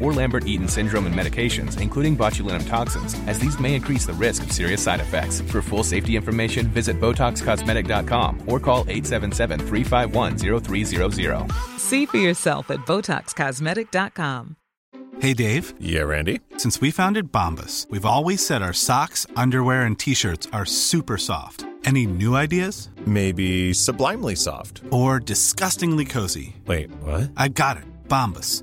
or Lambert Eaton syndrome and medications, including botulinum toxins, as these may increase the risk of serious side effects. For full safety information, visit BotoxCosmetic.com or call 877 351 0300. See for yourself at BotoxCosmetic.com. Hey Dave. Yeah, Randy. Since we founded Bombus, we've always said our socks, underwear, and t shirts are super soft. Any new ideas? Maybe sublimely soft. Or disgustingly cozy. Wait, what? I got it. Bombus.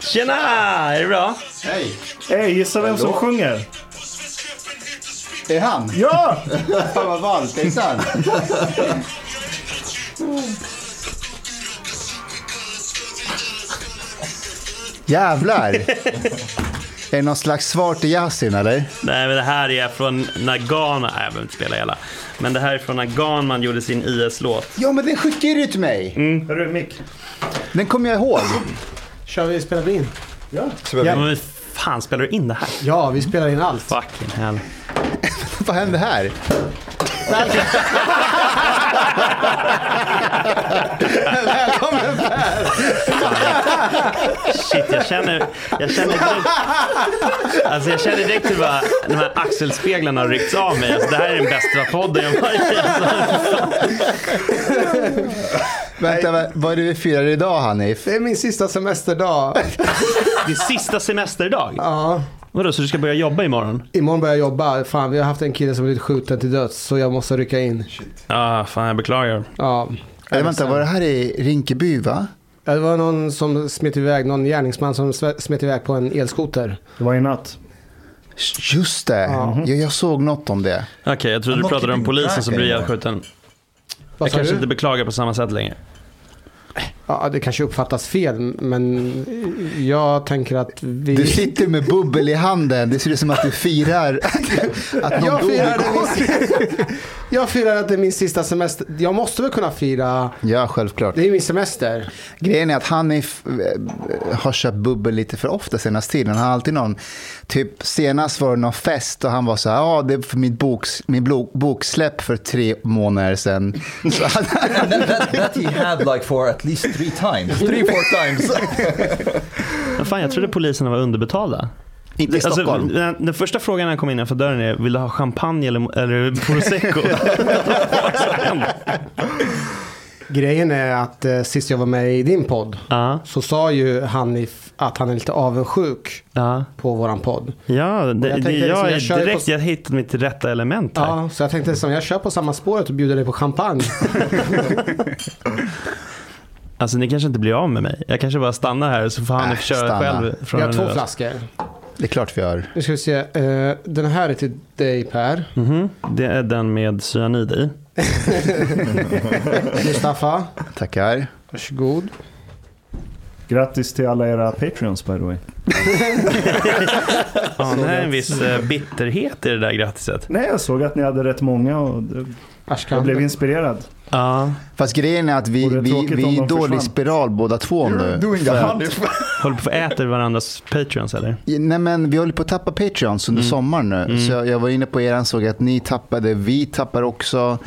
Tjena! Är det bra? Hej! Hej, gissa vem som sjunger? Är det han? Ja! Fan vad är det sant? Jävlar! Är det någon slags svar till Yasin eller? Nej, men det här är från när Ghana, nej jag behöver inte spela hela. Men det här är från när Ganman gjorde sin IS-låt. Ja men den skickade du till mig! Mm. Hörru, Mick. Den kommer jag ihåg. Kör vi, spelar vi in? Ja. Ja. Men fan, spelar du in det här? Ja, vi spelar in allt. Fucking hell. Vad hände här? Välkommen Per! Shit, jag känner, jag känner direkt, alltså jag känner direkt hur bara, de här axelspeglarna har ryckts av mig. Alltså, det här är den bästa podden jag varit i. Alltså. Vänta, vad- är det vi firar idag Hanif? Det är min sista semesterdag. Det är sista semesterdag. Ja. Vadå, så du ska börja jobba imorgon? Imorgon börjar jag jobba. Fan, vi har haft en kille som blivit skjuten till döds, så jag måste rycka in. Ja, fan jag beklagar. Ja. Eller vänta, var det här i Rinkeby va? Ja, Det var någon som smet iväg, någon gärningsman som smet iväg på en elskoter. Det var i natt. Just det, Ja. jag, jag såg något om det. Okej, jag trodde du pratade om polisen som blir anymore. ihjälskjuten. Jag kanske du? inte beklagar på samma sätt längre. Ja, det kanske uppfattas fel, men jag tänker att vi... Du sitter med bubbel i handen, det ser ut som att du firar att någon Jag firar, min... jag firar att det är min sista semester. Jag måste väl kunna fira... Ja, självklart. Det är min semester. Grejen är att Hanif eh, har köpt bubbel lite för ofta senaste tiden. Han har alltid någon, typ senast var det någon fest och han var så här, ja det är för mitt boks, min bok, boksläpp för tre månader sedan. Han, that, that he had like for at least three times, three, four times. Men fan, jag trodde poliserna var underbetalda. inte i Stockholm. Alltså, den, den första frågan när jag kom innanför dörren är, vill du ha champagne eller, eller prosecco? Grejen är att eh, sist jag var med i din podd Ja, så sa ju Hanif att han är lite avundsjuk ja. på våran podd. Ja, det, jag det, tänkte jag, liksom, jag är direkt, på- jag hittat mitt rätta element här. Ja, så jag tänkte som jag kör på samma spåret och bjuder dig på champagne. Alltså ni kanske inte blir av med mig. Jag kanske bara stannar här så får han Äh, köra stanna. själv. Vi Från har den två flaskor. Det är klart vi har. Nu ska vi se. eh, den här är till dig Per. Mhm. Det är den med cyanid i. Mustafa, Tackar. varsågod. Grattis till alla era Patreons by the way. Ja, det är en viss eh, bitterhet i det där grattiset. Nej, jag såg att ni hade rätt många och jag blev inspirerad. Ja. Fast grejen är att vi, Vore vi, vi är i dålig försvann. spiral båda två nu. Doing För. Håller på att äta varandras Patreons eller? Nej men vi håller på att tappa Patreons under sommaren nu. Så jag, jag var inne på er såg att ni tappade, vi tappar också.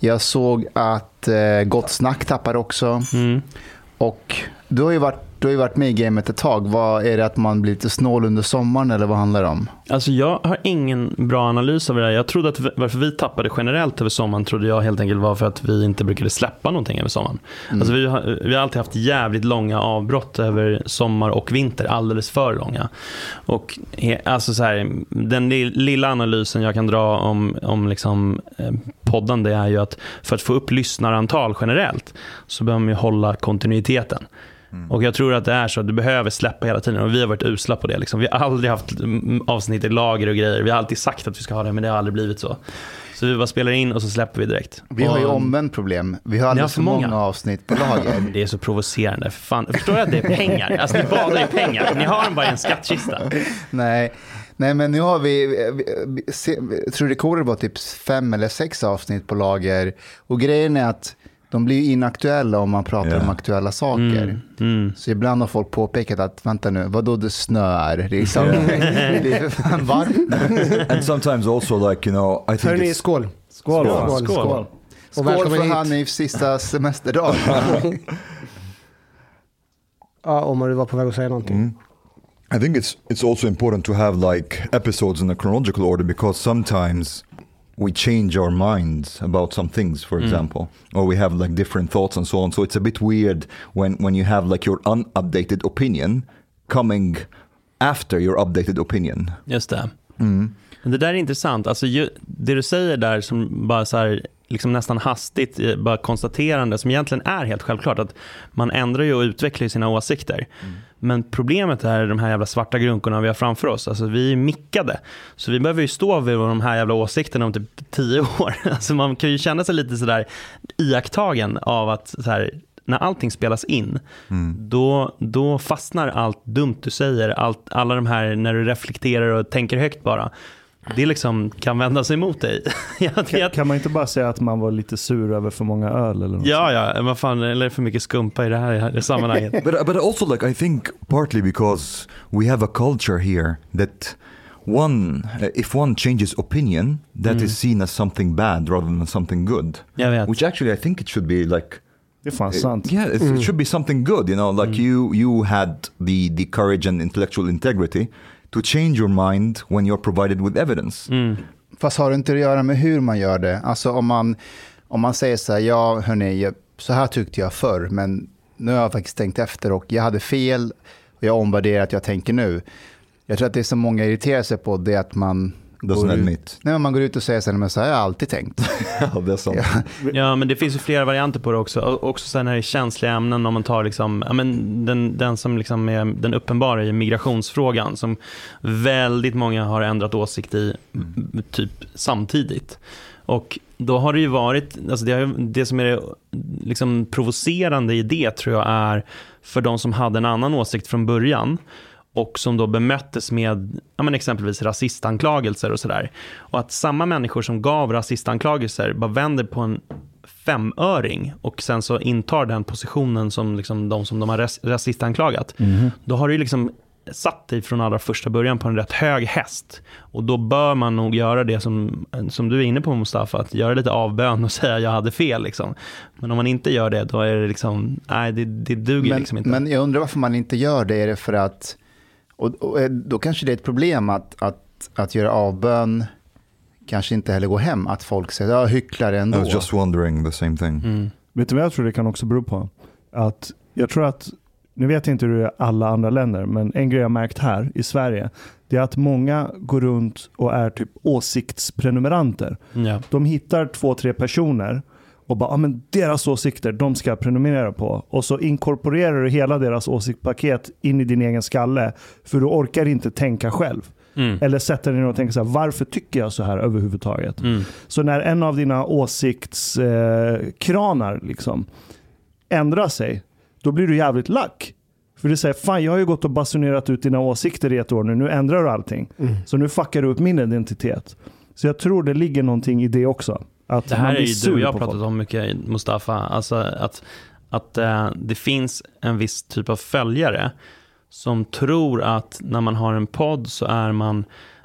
Jag såg att eh, Gott Snack tappar också. Och du har ju varit, du har ju varit med i gamet ett tag. Vad Är det att man blir lite snål under sommaren eller vad handlar det om? Alltså jag har ingen bra analys av det där. Jag trodde att varför vi tappade generellt över sommaren trodde jag helt enkelt var för att vi inte brukade släppa någonting över sommaren. Alltså vi, har, vi har alltid haft jävligt långa avbrott över sommar och vinter, alldeles för långa. Och alltså så här, den li- lilla analysen jag kan dra om, om liksom, eh, podden det är ju att för att få upp lyssnarantal generellt så behöver man ju hålla kontinuiteten. Och jag tror att det är så att du behöver släppa hela tiden och vi har varit usla på det. Liksom. Vi har aldrig haft mm, avsnitt i lager och grejer. Vi har alltid sagt att vi ska ha det men det har aldrig blivit så. Så vi bara spelar in och så släpper vi direkt. Vi har ju omvänt problem. Vi har alldeles för många. många. avsnitt på lager. Det är så provocerande. Fan. Förstår jag att det är pengar? Alltså ni badar i pengar. Ni har dem bara i en skattkista. Nej. Nej, men nu har vi, vi, vi tror rekordet var typ fem eller sex avsnitt på lager. Och grejen är att de blir inaktuella om man pratar Ja. om aktuella saker. Mm. Så ibland har folk påpekat att, vänta nu, vad då det snöar? Liksom, det är för fan varmt. And sometimes also like, you know, I think Hörni, it's... skål. Skål. Skål. Skål. Skål. Och Skål välkommen för hit. Hanifs sista semesterdag. Ja, Omar, du var på väg att säga någonting. I think it's it's also important to have like episodes in a chronological order because sometimes we change our minds about some things, for example, or we have like different thoughts and so on. So it's a bit weird when when you have like your unupdated opinion coming after your updated opinion. Just det. Mm. Det där är intressant. Alltså, ju, det du säger där som bara så här, liksom nästan hastigt, bara konstaterande som egentligen är helt självklart att man ändrar ju och utvecklar sina åsikter. Men problemet är de här jävla svarta grunkorna vi har framför oss. Alltså vi är mickade. Så vi behöver ju stå vid de här jävla åsikterna om typ tio år. Alltså man kan ju känna sig lite sådär iakttagen av att så här, när allting spelas in, då, då fastnar allt dumt du säger, allt, alla de här när du reflekterar och tänker högt bara. Det liksom kan vända sig mot dig. Kan, kan man inte bara säga att man var lite sur över för många öl eller något? ja, ja, vad fan, eller för mycket skumpa i det här sammanhanget. but but also like I think partly because we have a culture here that one uh, if one changes opinion that is seen as something bad rather than something good. Jag vet. Which actually I think it should be like Det är fan sant. yeah, it's, it should be something good. You know, like you you had the the courage and intellectual integrity to change your mind when you're provided with evidence. Fast har det inte att göra med hur man gör det? Alltså om man, om man säger så här, ja hörni, så här tyckte jag förr, men nu har jag faktiskt tänkt efter och jag hade fel och jag omvärderar att jag tänker nu. Jag tror att det är så många irriterar sig på det att man Doesn't går ut, admit. nej, man går ut och säger så här, men så här har jag alltid tänkt. Ja, det är sant. Ja, men det finns ju flera varianter på det också. Och också så här när det är känsliga ämnen, om man tar liksom, ja, men den, den som liksom är den uppenbara är migrationsfrågan, som väldigt många har ändrat åsikt i m- typ samtidigt. Och då har det ju varit, alltså det, har, det som är det liksom provocerande i det tror jag är för de som hade en annan åsikt från början och som då bemöttes med ja, men exempelvis rasistanklagelser och sådär. Och att samma människor som gav rasistanklagelser bara vänder på en femöring och sen så intar den positionen som liksom de som de har ras- rasistanklagat. Då har du liksom satt dig från allra första början på en rätt hög häst. Och då bör man nog göra det som, som du är inne på Mustafa, att göra lite avbön och säga jag hade fel. Liksom. Men om man inte gör det, då är det liksom, nej det, det duger Men, liksom inte. men jag undrar varför man inte gör det. Är det för att, och, och eh, då kanske det är ett problem att, att, att göra avbön kanske inte heller går hem. Att folk säger, ja hycklare I ändå. was just wondering the same thing. Mm. Vet du vad jag tror det kan också bero på? Att jag tror att, nu vet jag inte hur det är i alla andra länder, men en grej jag har märkt här i Sverige, det är att många går runt och är typ åsiktsprenumeranter. Ja. De hittar två, tre personer och bara, ah, men deras åsikter, de ska jag prenumerera på. Och så inkorporerar du hela deras åsiktspaket in i din egen skalle, för du orkar inte tänka själv. Mm. Eller sätta dig ner och tänka så här, varför tycker jag så här överhuvudtaget? Mm. Så när en av dina åsiktskranar eh, liksom ändrar sig, då blir du jävligt lack. För du säger, fan jag har ju gått och basunerat ut dina åsikter i ett år nu, nu ändrar du allting. Mm. Så nu fuckar du upp min identitet. Så jag tror det ligger någonting i det också. Att Det här är ju du och jag pratat om mycket, Mustafa. Alltså att, att eh, det finns en viss typ av följare som tror att när man har en podd så är man,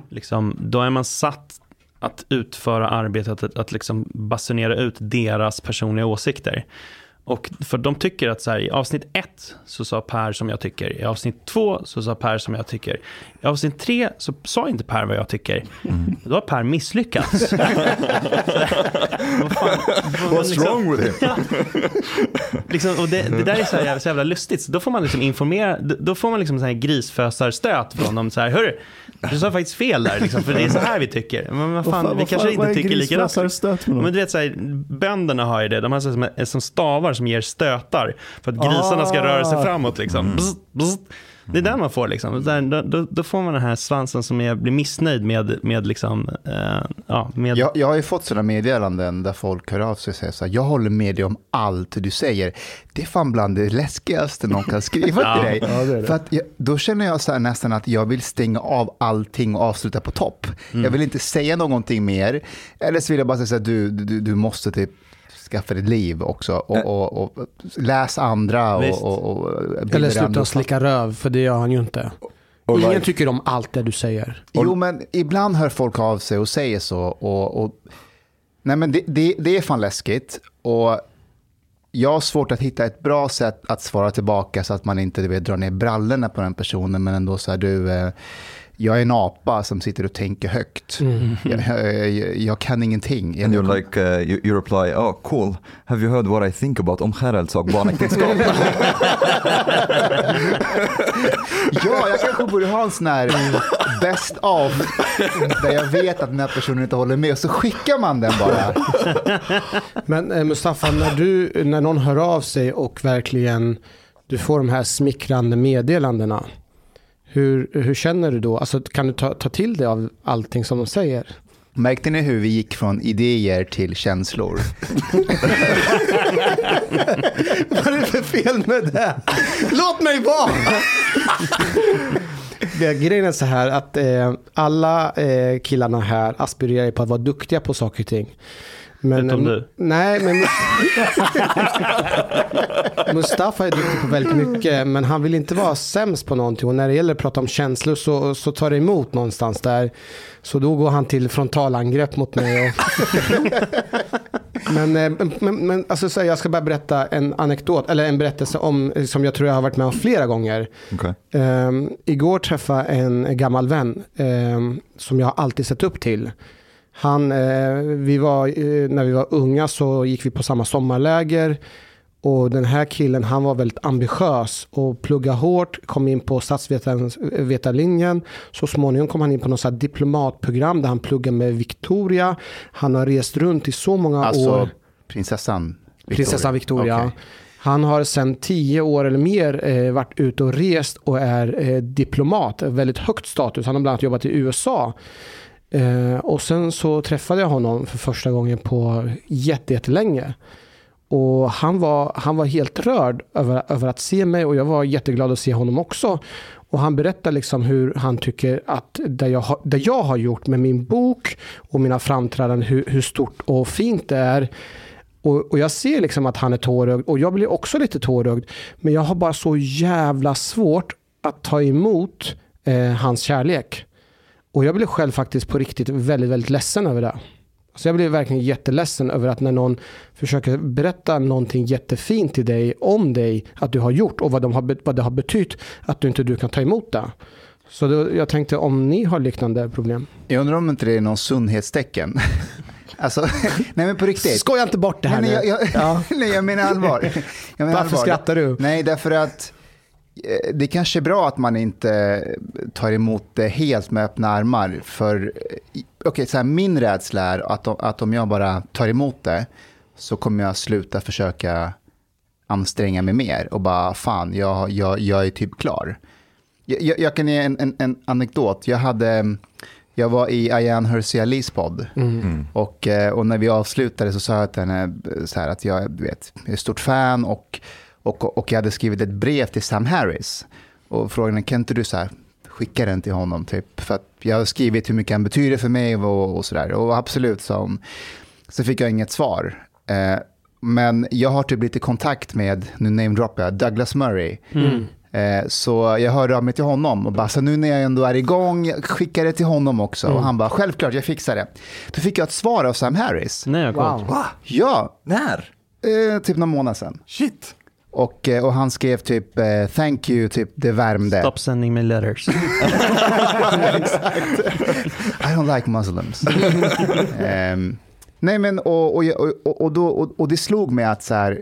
liksom, då är man satt att utföra arbetet att, att liksom basunera ut deras personliga åsikter. Och för de tycker att så här, i avsnitt ett så sa Per som jag tycker, i avsnitt två så sa Per som jag tycker, i avsnitt tre så sa inte Per vad jag tycker. Då har Per misslyckats. Vad fan, What's liksom- wrong with him? Ja. liksom, och det, det där är så, här, jävla- så jävla lustigt. Så då får man liksom informera, då- då får man liksom så här grisfösarstöt från dem. Så här, hörru, du sa faktiskt fel där, liksom, för det är så här vi tycker. Men vad fan, Vad fan- vi kanske fan- inte tycker likadant. Men du vet, så här, bönderna har ju det. De har så som, som stavar som ger stötar för att grisarna ska Ah. röra sig framåt. Liksom. Bzz, bzz. Det är där man får liksom. Där, då, då, får man den här svansen som är, blir missnöjd med, med liksom, eh, ja, med Jag, jag har ju fått sådana meddelanden där folk hör av sig och säger så här, jag håller med dig om allt du säger. Det är fan bland det läskigaste någon kan skriva Ja. till dig. Ja, det det. För att jag, då känner jag så här nästan att jag vill stänga av allting och avsluta på topp. Jag vill inte säga någonting mer. Eller så vill jag bara säga så här, du, du, du måste typ skaffa ditt liv också och, och, och läs andra och, och, och Eller dig sluta slicka röv, för det gör han ju inte. Och Ingen like- tycker om allt det du säger. Jo, men ibland hör folk av sig och säger så. Och, och, nej, men det, det, det är fan läskigt. Och jag har svårt att hitta ett bra sätt att svara tillbaka så att man inte du vet, drar ner brallorna på den personen. Men ändå så här, du, eh, jag är en apa som sitter och tänker högt. Jag, jag, jag kan ingenting. And you're like, uh, you, you reply, oh cool, have you heard what I think about omskärelse och barnäktenskap? Ja, jag kanske borde ha en sån här best of där jag vet att den här personen inte håller med och så skickar man den bara. Men eh, Mustafa, när, du, när någon hör av sig och verkligen du får de här smickrande meddelandena. Hur, hur känner du då? Alltså, kan du ta, ta till dig av allting som de säger? Märkte ni hur vi gick från idéer till känslor? Vad är det för fel med det? Låt mig vara! Grejen är så här att eh, alla eh, killarna här aspirerar på att vara duktiga på saker och ting. Men, Utom du. Nej, men Mustafa är duktig på väldigt mycket, men han vill inte vara sämst på någonting. Och när det gäller att prata om känslor så, så tar det emot någonstans där. Så då går han till frontalangrepp mot mig. Och men, eh, men, men alltså, så här, jag ska bara berätta en anekdot, eller en berättelse om, som jag tror jag har varit med om flera gånger. Okay. Um, igår träffade jag en gammal vän um, som jag alltid sett upp till. Han, eh, vi var, eh, när vi var unga så gick vi på samma sommarläger. Och den här killen han var väldigt ambitiös och plugga hårt, kom in på statsvetarlinjen. Så småningom kom han in på något så diplomatprogram där han pluggade med Victoria. Han har rest runt i så många Alltså år. prinsessan Victoria. Prinsessa Victoria. Okej. Han har sedan tio år eller mer eh, varit ute och rest och är eh, diplomat. Väldigt högt status. Han har bland annat jobbat i USA. Eh, och sen så träffade jag honom för första gången på jättelänge. Och han var, han var helt rörd över, över att se mig och jag var jätteglad att se honom också. Och han berättar liksom hur han tycker att det jag, har- det jag har gjort med min bok och mina framträdanden, hur, hur stort och fint det är. Och, och jag ser liksom att han är tårögd och jag blir också lite tårögd. Men jag har bara så jävla svårt att ta emot eh, hans kärlek. Och jag blir själv faktiskt på riktigt väldigt, väldigt ledsen över det. Så jag blir verkligen jätteledsen över att när någon försöker berätta någonting jättefint till dig om dig, att du har gjort och vad, de har, vad det har betytt, att du inte du kan ta emot det. Så då, jag tänkte om ni har liknande problem. Jag undrar om inte det är någon sundhetstecken. alltså, nej men på riktigt. Skoja inte bort det här nej, nu. jag, jag, Ja. nej, jag menar allvar. Jag menar Varför skrattar du? Nej, därför att det kanske är bra att man inte tar emot det helt med öppna armar. För eh, okej, så här, min rädsla är att, att om jag bara tar emot det så kommer jag sluta försöka anstränga mig mer och bara fan, jag, jag, jag är typ klar. Jag, jag, jag kan ge en, en, en anekdot. Jag, hade, jag var i Ayan Hirsi podd. Och, eh, och när vi avslutade så sa jag till henne så här att jag, du vet, jag är ett stort fan och Och, och jag hade skrivit ett brev till Sam Harris. Och frågade, kan inte du så här, skicka den till honom? Typ? För att jag har skrivit hur mycket han betyder för mig och, och sådär. Och absolut, sa hon. Så fick jag inget svar. Eh, men jag har typ lite kontakt med, nu namedroppar jag, Douglas Murray. Mm. Eh, Så jag hörde av mig till honom och bara, så nu när jag ändå är igång, skicka det till honom också. Mm. Och han bara, självklart, jag fixar det. Då fick jag ett svar av Sam Harris. Nej, Wow. Va? Ja, När? eh, typ någon månad sedan. Shit. Och, eh, och han skrev typ, eh, thank you, typ det värmde. Stop sending me letters. I don't like Muslims. Ehm, nej men, och, och, och, och, då, och, och det slog mig att så här,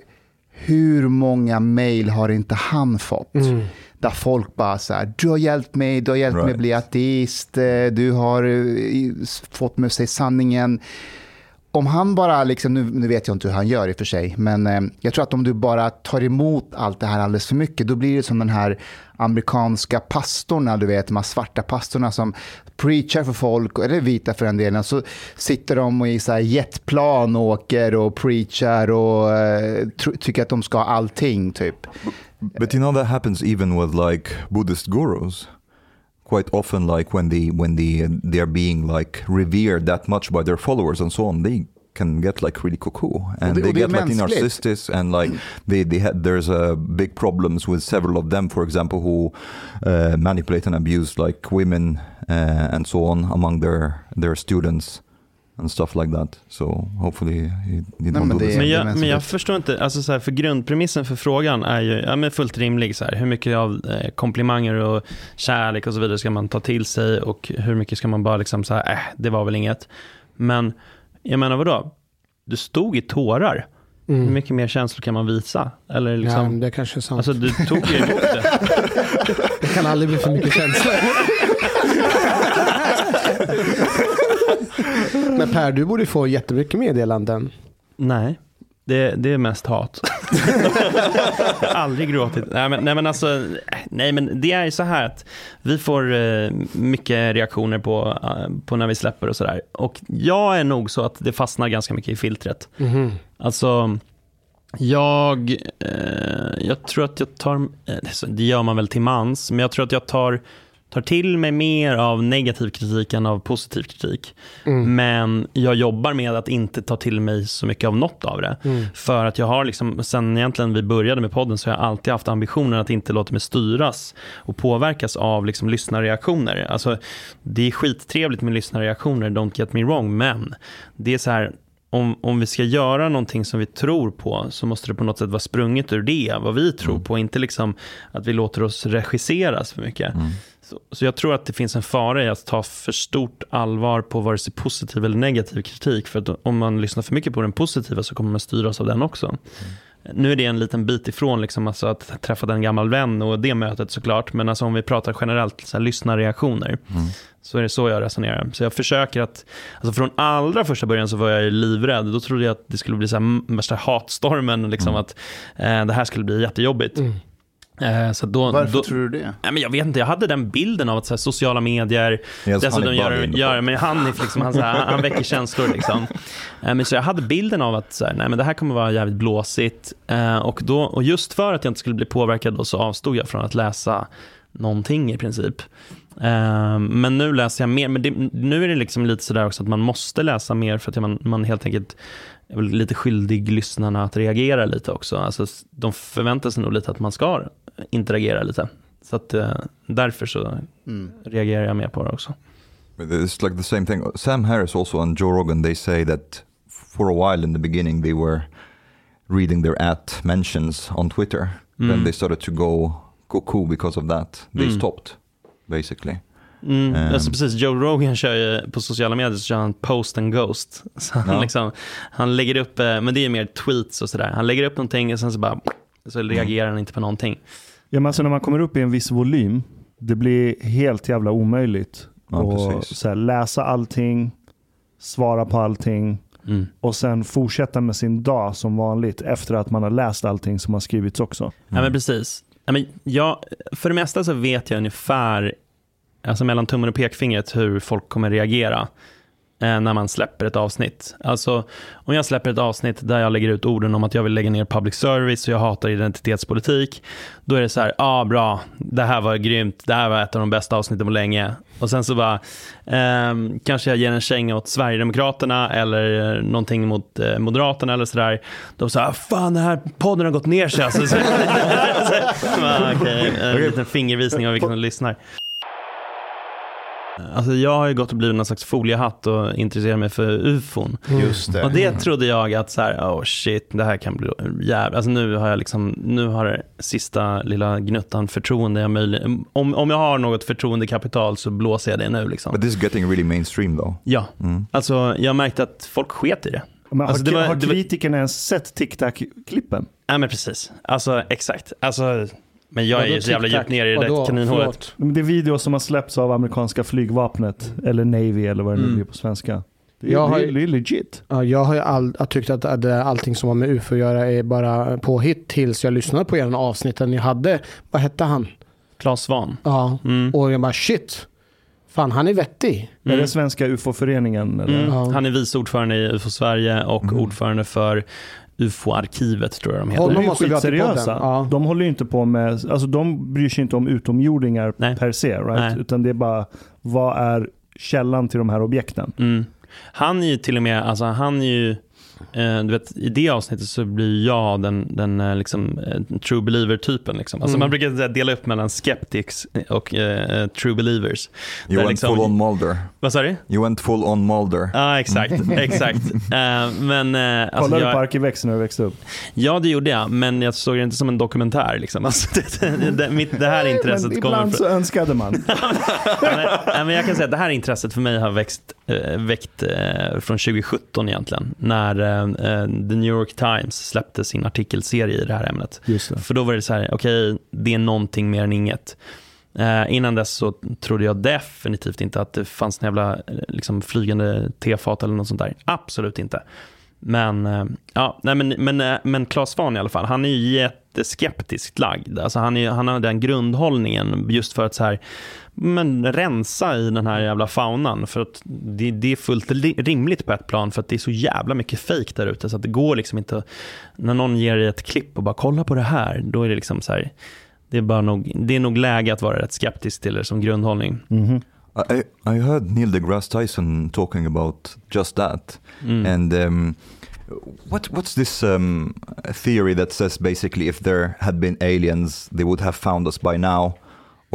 hur många mejl har inte han fått? Mm. Där folk bara så här, du har hjälpt mig, du har hjälpt mig Right. att bli ateist, eh, du har fått mig att säga sanningen. Om han bara, liksom, nu, nu vet jag inte hur han gör i och för sig, men eh, jag tror att om du bara tar emot allt det här alldeles för mycket, då blir det som den här amerikanska pastorna, du vet, de här svarta pastorna som preachar för folk, eller vita för den delen, så sitter de i så här jetplan och åker och preachar och eh, tycker att de ska ha allting, typ. But you know that happens even with like Buddhist gurus. Quite often, like when they when they they are being like revered that much by their followers and so on, they can get like really cuckoo. And det- they get like narcissists and like they they had there's a big problems with several of them, for example, who uh, manipulate and abuse like women uh, and so on among their their students and stuff like that. So hopefully he, he Nej, men do det-. Men jag, men jag förstår inte, alltså så här, för grundpremissen för frågan är ju ja, men fullt rimlig. Så här, hur mycket av eh, komplimanger och kärlek och så vidare ska man ta till sig och hur mycket ska man bara liksom så här, äh, det var väl inget. Men jag menar vadå? Du stod i tårar. Hur Mm. mycket mer känslor kan man visa? Eller Ja, liksom, det kanske är sant. alltså du tog ju emot det. det kan aldrig bli för mycket känslor. Men Per, du borde få jättemycket meddelanden. Nej, det, det är mest hat. jag har aldrig gråtit. Nej men, nej men alltså, nej men det är ju så här att vi får eh, mycket reaktioner på, eh, på när vi släpper och sådär. Och jag är nog så att det fastnar ganska mycket i filtret. Mhm. Alltså, jag, eh, jag tror att jag tar, eh, det gör man väl till mans, men jag tror att jag tar, tar till mig mer av negativ kritik än av positiv kritik. Mm. Men jag jobbar med att inte ta till mig så mycket av något av det. Mm. För att jag har, liksom, sen egentligen vi började med podden, så har jag alltid haft ambitionen att inte låta mig styras och påverkas av liksom, lyssnarreaktioner. Alltså, det är skittrevligt med lyssnarreaktioner, don't get me wrong, men det är så här, om, om vi ska göra någonting som vi tror på så måste det på något sätt vara sprunget ur det, vad vi tror på, inte liksom att vi låter oss regisseras för mycket. Så, så jag tror att det finns en fara i att ta för stort allvar på vare sig positiv eller negativ kritik. För att om man lyssnar för mycket på den positiva så kommer man styras av den också. Nu är det en liten bit ifrån liksom, alltså att träffa en gammal vän och det mötet såklart. Men alltså om vi pratar generellt så här, lyssnarreaktioner så är det så jag resonerar. Så jag försöker att, alltså från allra första början så var jag livrädd. Då trodde jag att det skulle bli så här, värsta hatstormen, liksom, att eh, det här skulle bli jättejobbigt. Eh, så då, Varför då, tror du det? Nej, men jag vet inte, jag hade den bilden av att så här, sociala medier, Yes, dessutom gör, gör men Hanif, liksom, han, så här, han väcker känslor. Liksom. Eh, men så jag hade bilden av att så här, nej, men det här kommer vara jävligt blåsigt. Eh, och, då, och just för att jag inte skulle bli påverkad då, så avstod jag från att läsa någonting i princip. Men nu läser jag mer, men det, nu är det liksom lite sådär också att man måste läsa mer för att man, man helt enkelt är väl lite skyldig lyssnarna att reagera lite också. Alltså, de förväntar sig nog lite att man ska interagera lite. Så att, eh, därför så Mm. reagerar jag mer på det också. It's like the same thing. Sam Harris also and Joe Rogan, they say that for a while in the beginning they were reading their at mentions on Twitter. Then Mm. they started to go cuckoo because of that. They Mm. stopped, basically. Mm, Ehm. alltså precis, Joe Rogan kör ju på sociala medier så kör han post and ghost. Så han, Ja. liksom, han lägger upp, eh, men det är mer tweets och sådär. Han lägger upp någonting och sen så bara, så reagerar han inte på någonting. Ja, men alltså när man kommer upp i en viss volym, det blir helt jävla omöjligt Ja, att precis. så här, läsa allting, svara på allting Mm. och sen fortsätta med sin dag som vanligt efter att man har läst allting som har skrivits också. Ja, men precis. Ja, men jag, för det mesta så vet jag ungefär, alltså mellan tummen och pekfingret, hur folk kommer reagera när man släpper ett avsnitt. Alltså om jag släpper ett avsnitt där jag lägger ut orden om att jag vill lägga ner public service och jag hatar identitetspolitik, då är det så här, ja ah, bra, det här var grymt, det här var ett av de bästa avsnitten på länge. Och sen så bara, eh, kanske jag ger en känga åt Sverigedemokraterna eller någonting mot eh, Moderaterna eller sådär. Då så här, fan den här podden har gått ner sig alltså. så, så, bara, okay, en liten fingervisning av vilka som lyssnar. Alltså jag har ju gått och blivit någon slags foliehatt och intresserat mig för ufon. Just det. Och det trodde jag att så här, oh shit, det här kan bli jävligt. Alltså nu har jag liksom, nu har det sista lilla gnuttan förtroende jag möjlig, om, om jag har något förtroendekapital så blåser jag det nu liksom. But this is getting really mainstream though. Ja, alltså jag märkte att folk sket i det. Men har, Alltså, det var- har det var- kritikerna ens sett TikTok-klippen? Nej men precis, alltså exakt. Alltså, men jag är Vadå ju så jävla djupt ner i det Vadå? där kaninhålet. Förlåt. Men Det är videos som har släppts av amerikanska flygvapnet, eller Navy eller vad det nu Mm. blir på svenska. Det är, Jag har det ju- är, det är legit. Ja, jag har ju all, jag tyckt att att det- allting som har med UFO att göra är bara påhitt tills jag lyssnade på er avsnitten ni hade. Vad hette han? Claes Svahn. Ja, Mm. och jag bara shit. Fan, han är vettig. Är det Svenska UFO-föreningen? Eller? Mm. Ja. Han är vice ordförande i UFO Sverige och Mm. ordförande för UFO-arkivet tror jag de heter. De är skitseriösa. Ja. De håller ju inte på med, alltså de bryr sig inte om utomjordingar Nej. per se, right? Nej. Utan det är bara, vad är källan till de här objekten? Mm. Han är ju till och med, alltså han är ju, eh, du vet i det avsnittet så blir jag den, den eh, liksom, eh, true believer-typen. Liksom. Alltså Mm. Man brukar dela upp mellan skeptics och eh, true believers. You went liksom- full on Mulder. Vad sa du? You went full on Mulder. Ja, exakt. exakt. Eh, men eh, alltså, Kollade du på Arkivex när du växte upp? ja, det gjorde jag, men jag såg det inte som en dokumentär. Liksom. Alltså, det, det, mitt, det här intresset Men kommer ibland från... så önskade man. men, men jag kan säga att det här intresset för mig har växt, väckt från 2017 egentligen. När The New York Times släppte sin artikelserie i det här ämnet. Det. För då var det så här, okej, det är någonting mer än inget. Eh, innan dess så trodde jag definitivt inte att det fanns en jävla eh, liksom, flygande tefat eller något sånt där. Absolut inte. Men, eh, ja, nej, men, men, eh, men Claes Svahn i alla fall, han är ju jätteskeptiskt lagd. Alltså han, är, han har den grundhållningen just för att så här, men rensa i den här jävla faunan. För att det, det är fullt li- rimligt på ett plan för att det är så jävla mycket fejk där ute. Så att det går liksom inte, när någon ger dig ett klipp och bara kolla på det här, då är det liksom så här, det är, bara nog, det är nog läge att vara rätt skeptisk till det som grundhållning. Mhm. I, I heard Neil deGrasse Tyson talking about just that. Mm. And um, what, what's this um, theory that says basically if there had been aliens, they would have found us by now,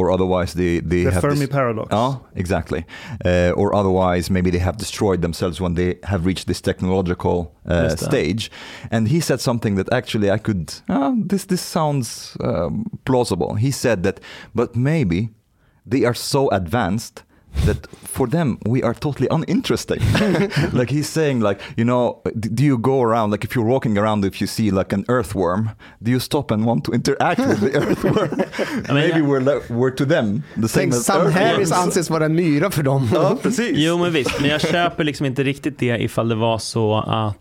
or otherwise they, they The have Fermi paradox. Oh, exactly. Uh, or otherwise, maybe they have destroyed themselves when they have reached this technological uh, Just stage. And he said something that actually I could. Uh, this this sounds um, plausible. He said that, but maybe they are so advanced that for them we are totally uninteresting. like he's saying, like you know, d- do you go around like if you're walking around, if you see like an earthworm, do you stop and want to interact with the earthworm? maybe we're le- we're to them the same Tänk, as Sam Harris anses vara en myra för dem. Ja, precis. Jo men visst, men jag köper liksom inte riktigt det ifall det var så att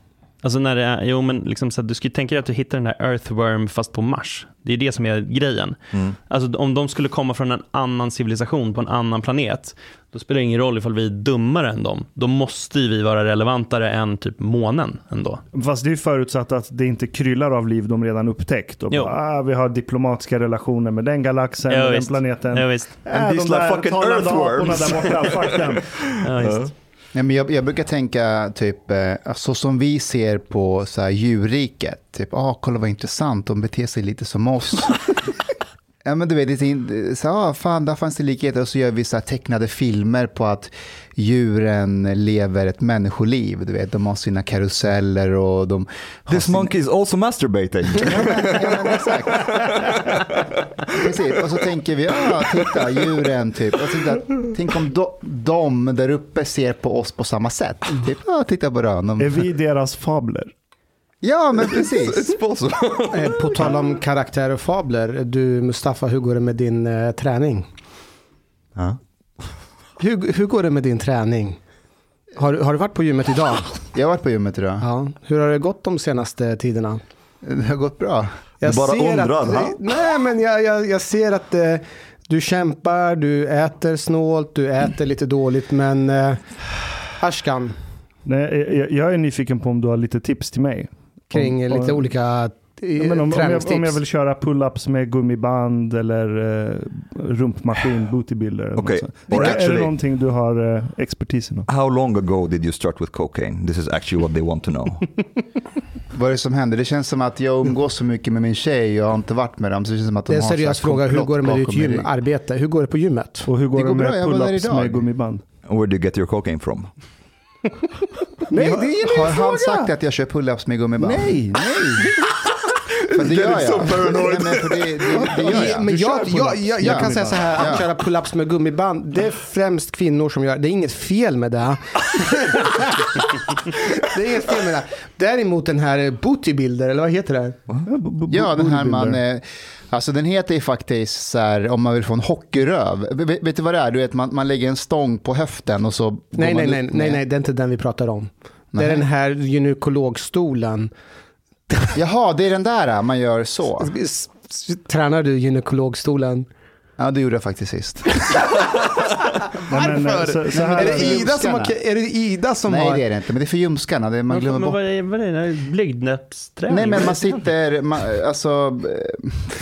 Alltså när det är, jo men liksom så att du skulle tänka dig att du hittar den där Earthworm fast på Mars. Det är det som är grejen. Mm. Alltså om de skulle komma från en annan civilisation på en annan planet, då spelar det ingen roll ifall vi är dummare än dem. Då måste ju vi vara relevantare än typ månen ändå. Fast det är ju förutsatt att det inte kryllar av liv de redan upptäckt. Och bara, ah, vi har diplomatiska relationer med den galaxen, Ja, med den planeten. Ja, visst. Äh, And de these like fucking earthworms. där borta, fuck them. Ja, visst. Nej, men jag, jag brukar tänka typ, eh, så som vi ser på så här, djurriket. Typ, ah, kolla vad intressant, de beter sig lite som oss. ja, men du vet, det så, ah, fan, där fanns det likheter. Och så gör vi så här, tecknade filmer på att djuren lever ett människoliv. Du vet, de har sina karuseller och de This sina- monkey is also masturbating. Ja, men, ja, men exakt. Precis, och så tänker vi, ah, titta, djuren typ. Och så där, tänk om de, de där uppe ser på oss på samma sätt. Typ, ah, titta på den. Är vi deras fabler? ja, men precis. Eh, På tal om karaktär och fabler. Du Mustafa, hur går det med din eh, träning? Ja. Hur, hur går det med din träning? Har, har du varit på gymmet idag? Jag har varit på gymmet idag. Ja. Hur har det gått de senaste tiderna? Det har gått bra. Jag Du bara undrar, att? Nej, men jag, jag, jag ser att eh, du kämpar, du äter snålt, du äter lite dåligt, men eh, Ashkan, Nej, jag, jag är nyfiken på om du har lite tips till mig. kring Om- lite om- olika Ja, men om, om, jag, om jag vill köra pull-ups med gummiband eller eh, rumpmaskin, bootybuilder. eller Okay, or är, är det någonting du har eh, expertis inom? How long ago did you start with cocaine? This is actually what they want to know. Vad är det som händer? Det känns som att jag umgås så mycket med min tjej och har inte varit med dem. Så det känns som att de Det är en seriös fråga. Hur går det med ditt gymarbete? Hur går det på gymmet? Och hur går Det det, går bra, med jag pull-ups idag. med gummiband? Where do you get your cocaine from? Nej, det är Har han sagt att jag kör pull-ups med gummiband? Nej, nej. För det gör jag. Nej, men för det, det, det gör jag. Men jag, jag, jag, jag kan säga så här, att köra pull-ups med gummiband, det är främst kvinnor som gör det. är inget fel med det. det är inget fel med det. Däremot den här bodybuilder, eller vad heter det? Ja, den här man... eh, Alltså den heter ju faktiskt så här, om man vill få en hockeyröv. Vet, vet du vad det är? Du vet, man, man lägger en stång på höften och så... går Nej, man nej, nej, nej, nej, det är inte den vi pratar om. Det är den här gynekologstolen. Jaha, det är den där man gör så. Tränar du gynekologstolen? Ja, det gjorde jag faktiskt sist. Varför? Är det. Ida som har... ljumskarna. Är det Ida som Nej, har... det är det inte. Men det är för ljumskarna. Det är, man glömmer Men bort. vad är vad är det? Blygdnäppsträning? Nej, men man sitter, man, alltså,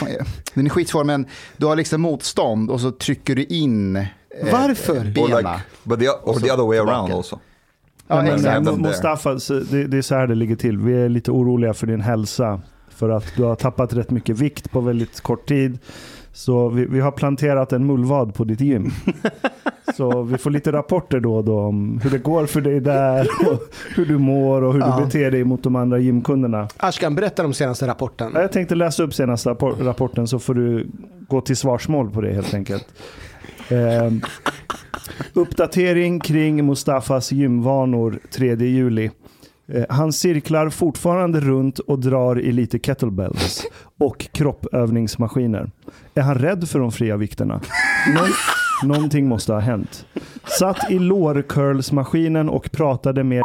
eh, den är skitsvår, men du har liksom motstånd och så trycker du in eh, Varför? Or, benen. like, but the, or the other way around also. Ja, men, them there. Mustafa, så det, det är så här det ligger till. Vi är lite oroliga för din hälsa. För att du har tappat rätt mycket vikt på väldigt kort tid. Så vi, vi har planterat en mullvad på ditt gym. Så vi får lite rapporter då och då om hur det går för dig där. Och hur du mår och hur Ja. du beter dig mot de andra gymkunderna. Ashkan, berätta om senaste rapporten. Jag tänkte läsa upp senaste rappor- rapporten så får du gå till svarsmål på det helt enkelt. Eh, uppdatering kring Mustafas gymvanor 3 juli. Eh, han cirklar fortfarande runt och drar i lite kettlebells och kroppövningsmaskiner. Är han rädd för de fria vikterna? Någon, någonting måste ha hänt. Satt i lårcurlsmaskinen och pratade med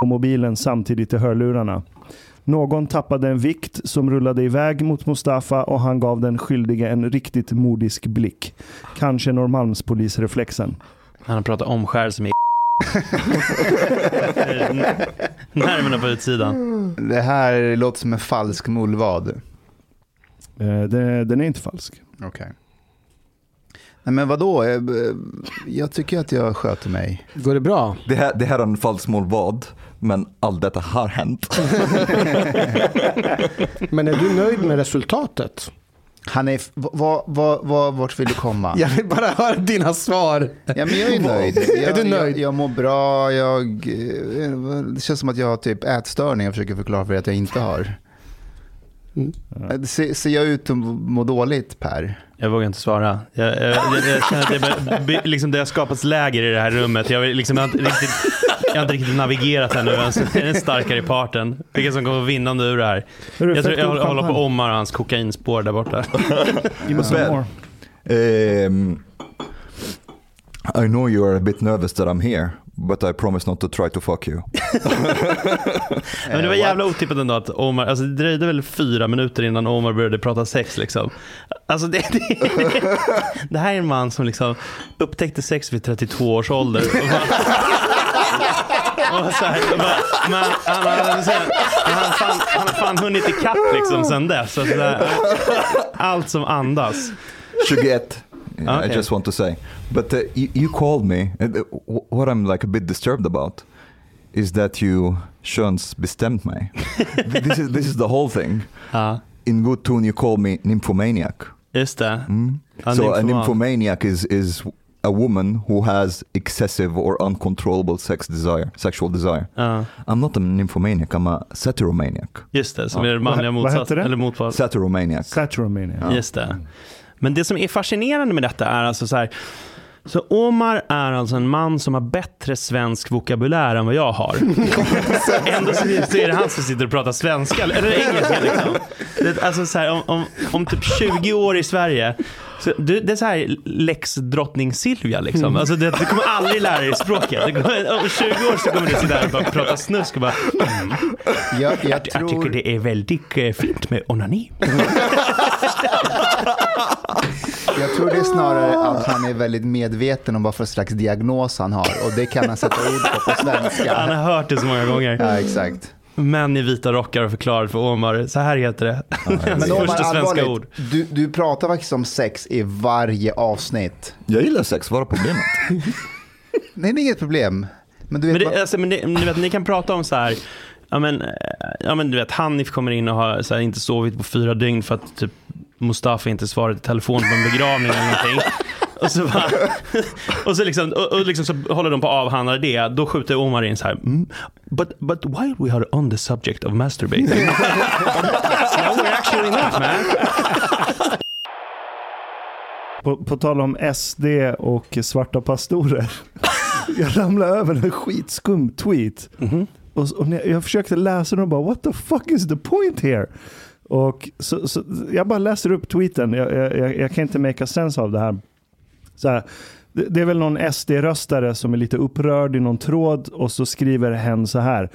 på mobilen samtidigt i hörlurarna. Någon tappade en vikt som rullade iväg mot Mustafa och han gav den skyldige en riktigt modisk blick. Kanske Norrmalmspolisreflexen. Han har pratat omskärelse med Närmarna på utsidan. Det här låter som en falsk mullvad. Eh, det, den är inte falsk. Okej. Nej men vadå? Eh, eh, Jag tycker att jag sköter mig. Går det bra? Det här, det här är en falsk vad, men allt detta har hänt. Men är du nöjd med resultatet? Han är, vad, vad, vad, vart vill du komma? Jag vill bara höra dina svar. Ja, men jag är nöjd. Jag, Är du nöjd? Jag, jag mår bra. Jag, eh, det känns som att jag har typ ätstörning. Jag försöker förklara för dig att jag inte har. Mm. Eh, Ser, ser jag ut att må dåligt Per? Jag vågar inte svara. Jag, jag, jag, jag känner att det, liksom det har skapats läger i det här rummet. Jag, liksom, jag, har, inte riktigt, jag har inte riktigt navigerat ännu. Som är den starkare parten? Vilken som kommer vinnande ur det här? Jag, tror, jag håller på. Omar och hans kokainspår där borta. Give me some Ben. more. Um, I know you are a bit nervous that I'm here, but I promise not to try to fuck you. Men det var jävla otippat ändå att Omar, alltså det dröjde väl fyra minuter innan Omar började prata sex liksom. Alltså det, det, det här är en man som liksom upptäckte sex vid 32 års ålder. Här, bara, han, han, sen, han, har fan, han har fan hunnit ikapp liksom sen dess. Så så där, allt som andas. 21. Yeah, I just want to say. But uh, you, you called me. and, uh, wh- what I'm like a bit disturbed about is that you könsbestämt mig. this, is, this is the whole thing. Ja, In good tune you call me nymphomaniac. just det. Mm. Ja, so a nymphomaniac is, is a woman who has excessive or uncontrollable sex desire, sexual desire. Ja, I'm not a nymphomaniac, I'm a satyromaniac. just det, som Ja. är det manliga Vad- vad motsats. heter det? Eller motsatt. Satyromaniac. Saturomania. Just det. Men det som är fascinerande med detta är alltså så här. Så Omar är alltså en man som har bättre svensk vokabulär än vad jag har. Ändå så är det han som sitter och pratar svenska, eller engelska liksom. Alltså så här, om, om, om typ 20 år i Sverige, så det, det är så här lex drottning Silvia liksom. Alltså det, du kommer aldrig lära dig språket. Kommer, om 20 år så kommer du sitta där och bara prata snusk och bara, mm, Jag, jag, jag tycker tror, det är väldigt eh, fint med onani. Jag tror det är snarare att han är väldigt medveten om vad för slags diagnos han har och det kan han sätta ord på på svenska. Han har hört det så många gånger. Ja, exakt. Män i vita rockar och förklarat för Omar, så här heter det. Men Första svenska ord. du, du pratar faktiskt om sex i varje avsnitt. Jag gillar sex, vad är problemet? Nej, det är inget problem. Men du vet, Men, det, alltså, men det, ni, vet, ni kan prata om så här, ja men, ja, men du vet, Hanif kommer in och har så här, inte sovit på fyra dygn för att typ Mustafa inte svarade i telefon på en begravning eller någonting. Och så, bara, och så, liksom, och, och liksom så håller de på att avhandla det. Då skjuter Omar in så här. Mm, but, but while we are on the subject of masturbating. no, we're actually not man. På, på tal om SD och svarta pastorer. Jag ramlade över en skitskum tweet. Och, och när jag försökte läsa den och bara what the fuck is the point here? Och så, så, jag bara läser upp tweeten. Jag, jag, jag, jag kan inte make a sense av det här. Så här det, det är väl någon SD-röstare som är lite upprörd i någon tråd och så skriver hen så här.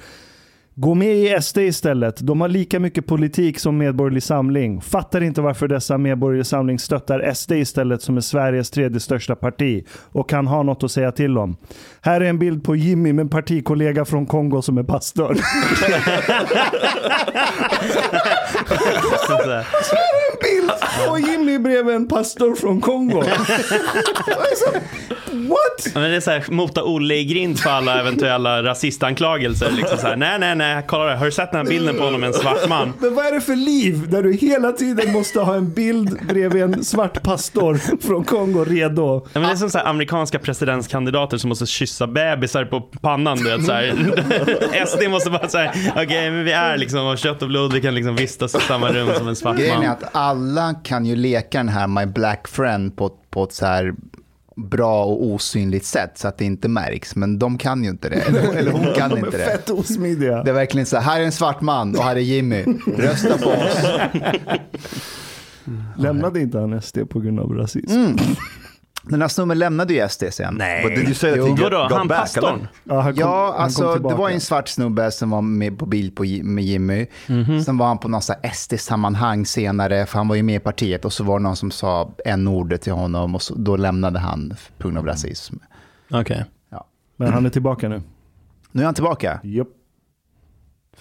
Gå med i SD istället. De har lika mycket politik som Medborgerlig Samling. Fattar inte varför dessa Medborgerlig Samling stöttar SD istället som är Sveriges tredje största parti och kan ha något att säga till om. Här är en bild på Jimmy med en partikollega från Kongo som är pastor. Här. bild på Jimmy bredvid en pastor från Kongo. What? Men det är så här, mota Olle i grind för alla eventuella rasistanklagelser. Liksom så här, nej, nej, nej, kolla har du sett den här bilden på honom med en svart man? Men vad är det för liv där du hela tiden måste ha en bild bredvid en svart pastor från Kongo redo? Ja, men det är som så här, amerikanska presidentskandidater som måste kyssa bebisar på pannan. Du vet, så här. SD måste bara säga, okej men vi är liksom av kött och blod, vi kan liksom vistas i samma rum som en svart Grejen är man. att alla kan ju leka den här My Black Friend på, på ett så här bra och osynligt sätt så att det inte märks. Men de kan ju inte det. Eller, eller hon kan De inte är det. fett osmidiga. Det är verkligen så här, här är en svart man och här är Jimmy. Rösta på oss. Lämnade inte han SD på grund av rasism? Mm. Den här snubben lämnade ju SD sen. Nej. But did you say that Jo. he got, Vadå, got han back? pastorn? Ja, han kom, Ja, alltså det var en svart snubbe som var med på bild på, med Jimmy. Mhm. Sen var han på här SD-sammanhang senare, för han var ju med i partiet. Och så var det någon som sa en ordet till honom och så, då lämnade han på grund av rasism. Okej. Men han är tillbaka nu. Nu är han tillbaka. Japp.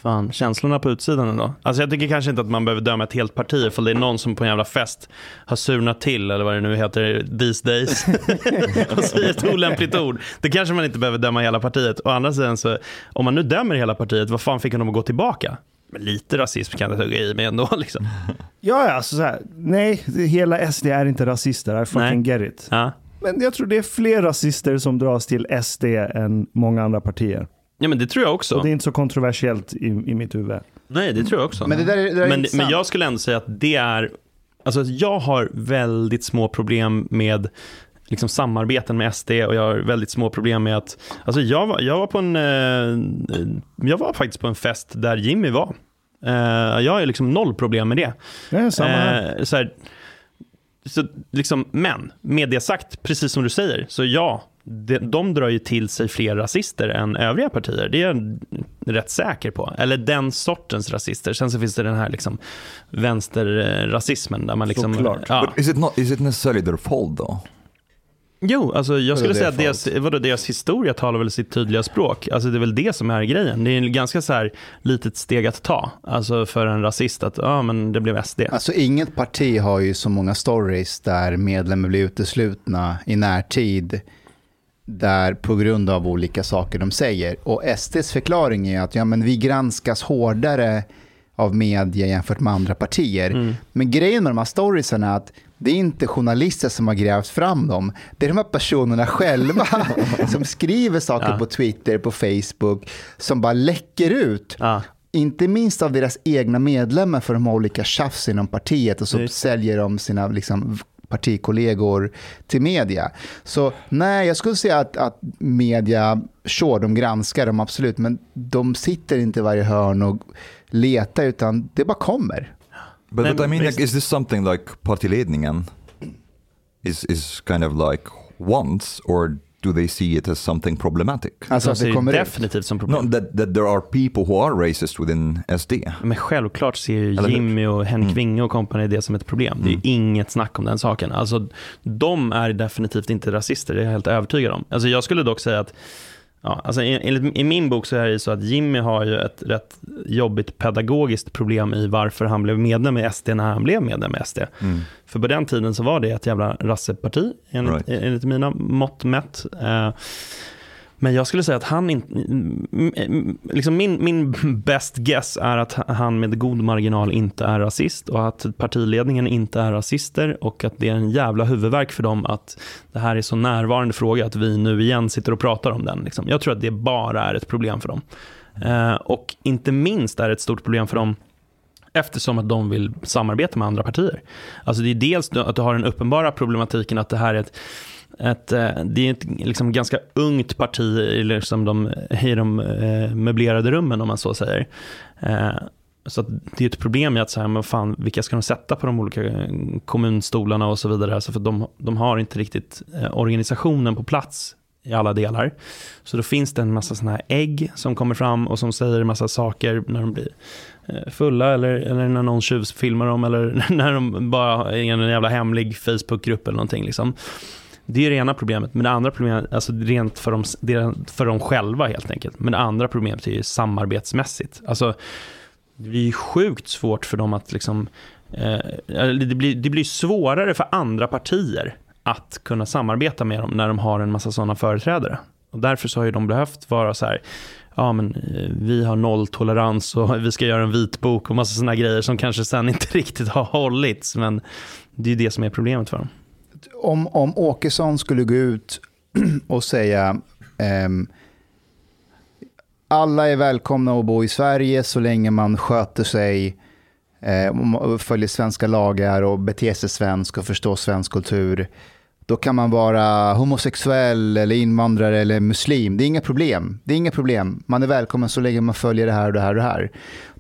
Fan, känslorna på utsidan ändå. Alltså jag tycker kanske inte att man behöver döma ett helt parti ifall det är någon som på en jävla fest har surnat till, eller vad det nu heter, these days. och säger ett olämpligt ord. Det kanske man inte behöver döma hela partiet. Å andra sidan så, om man nu dömer hela partiet, vad fan fick honom att gå tillbaka? Men lite rasism kan jag tugga i mig ändå liksom. Ja, alltså så här, nej, hela SD är inte rasister. I fucking get it. Ja. Men jag tror det är fler rasister som dras till SD än många andra partier. Ja, men det tror jag också. Och det är inte så kontroversiellt i, i mitt huvud. Nej, det tror jag också. Men det där är, det där är men, men jag skulle ändå säga att det är, alltså jag har väldigt små problem med liksom samarbeten med SD och jag har väldigt små problem med att, alltså jag var, jag var på en, eh, jag var faktiskt på en fest där Jimmy var. Eh, jag har ju liksom noll problem med det. Ja, samma här. Eh, så här, så liksom, men med det sagt, precis som du säger, så ja, de, de drar ju till sig fler rasister än övriga partier. Det är jag rätt säker på. Eller den sortens rasister. Sen så finns det den här liksom vänsterrasismen där man liksom... Såklart. Ja. But is it not? Is it necessarily their fault though? Jo, alltså jag skulle säga att är deras, vadå, deras historia talar väl sitt tydliga språk. Alltså det är väl det som är grejen. Det är en ganska så här litet steg att ta. Alltså för en rasist att, ja men det blev SD. Alltså inget parti har ju så många stories där medlemmar blir uteslutna i närtid där på grund av olika saker de säger. Och SDs förklaring är att ja, men vi granskas hårdare av media jämfört med andra partier. Men grejen med de här storiesen är att det är inte journalister som har grävt fram dem. Det är de här personerna själva som skriver saker Ja. på Twitter, på Facebook, som bara läcker ut. Ja. Inte minst av deras egna medlemmar för de har olika tjafs inom partiet och så Visst. säljer de sina liksom, partikollegor till media. Så nej, jag skulle säga att, att media, sure, de granskar dem absolut, men de sitter inte i varje hörn och letar, utan det bara kommer. But, Nej, but I men mean, like, is this something like partiledningen is is kind of like wants, or do they see it as something problematic? Alltså De att ser det det kommer ut. definitivt som problem. No, that, that there are people who are racist within SD. Men självklart ser ju Eller? Jimmy och Henrik Mm. Winge och company det som ett problem. Det är ju Mm. inget snack om den saken. Alltså, de är definitivt inte rasister, det är jag helt övertygad om. Alltså, jag skulle dock säga att Ja, alltså i, enligt, I min bok så är det så att Jimmy har ju ett rätt jobbigt pedagogiskt problem i varför han blev medlem i SD när han blev medlem i SD. Mm. För på den tiden så var det ett jävla rasseparti, enligt, Right. enligt mina mått mätt. Eh, men jag skulle säga att han inte... Liksom min, min best guess är att han med god marginal inte är rasist och att partiledningen inte är rasister och att det är en jävla huvudvärk för dem att det här är så närvarande fråga att vi nu igen sitter och pratar om den. Liksom. Jag tror att det bara är ett problem för dem. Eh, och inte minst är det ett stort problem för dem eftersom att de vill samarbeta med andra partier. Alltså det är dels att du har den uppenbara problematiken att det här är ett ett, eh, det är ett liksom ganska ungt parti i, liksom de, i de eh, möblerade rummen om man så säger. Eh, så att det är ett problem i att säga, men fan, vilka ska de sätta på de olika eh, kommunstolarna och så vidare. Alltså för de, de har inte riktigt eh, organisationen på plats i alla delar. Så då finns det en massa sådana här ägg som kommer fram och som säger en massa saker när de blir eh, fulla eller, eller när någon tjuvfilmar dem eller när de bara är i en jävla hemlig Facebookgrupp eller någonting. Liksom. Det är det ena problemet. Men det andra problemet, alltså rent för dem, för dem själva helt enkelt. Men det andra problemet är ju samarbetsmässigt. Alltså, det blir ju sjukt svårt för dem att liksom, eh, det, blir, det blir svårare för andra partier att kunna samarbeta med dem när de har en massa sådana företrädare. Och därför så har ju de behövt vara så här, ja men eh, vi har nolltolerans och vi ska göra en vitbok och massa sådana grejer som kanske sen inte riktigt har hållits. Men det är ju det som är problemet för dem. Om, om Åkesson skulle gå ut och säga ehm, alla är välkomna att bo i Sverige så länge man sköter sig, eh, och följer svenska lagar och beter sig svensk och förstår svensk kultur. Då kan man vara homosexuell eller invandrare eller muslim. Det är inga problem. Det är inga problem. Man är välkommen så länge man följer det här och det här och det här.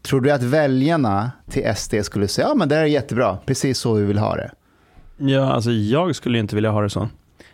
Tror du att väljarna till SD skulle säga, ja men det här är jättebra, precis så vi vill ha det? Ja, alltså jag skulle inte vilja ha det så.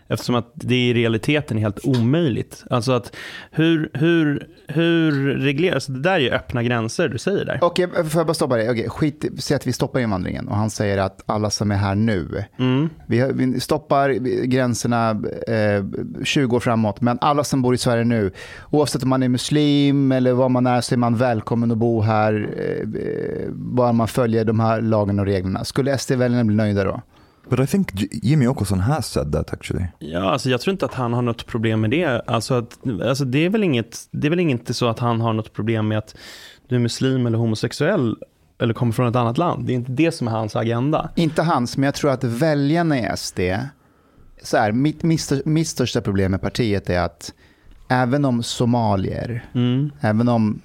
Eftersom att det i realiteten är helt omöjligt. Alltså att hur, hur, hur regleras, det där är ju öppna gränser du säger där. Okej, får jag bara stoppa dig? Okej, skit, säg att vi stoppar invandringen och han säger att alla som är här nu, Mm. vi stoppar gränserna eh, 20 år framåt, men alla som bor i Sverige nu, oavsett om man är muslim eller vad man är, så är man välkommen att bo här, eh, eh, bara man följer de här lagarna och reglerna. Skulle SD-väljarna bli nöjda då? But I think Jimmy Åkesson has said that actually. Ja, alltså jag tror inte att han har något problem med det. Alltså, att, alltså det, är väl inget, det är väl inte så att han har något problem med att du är muslim eller homosexuell eller kommer från ett annat land. Det är inte det som är hans agenda. Inte hans, men jag tror att väljarna i SD, så här, mitt, mitt största problem med partiet är att även om somalier, Mm. även om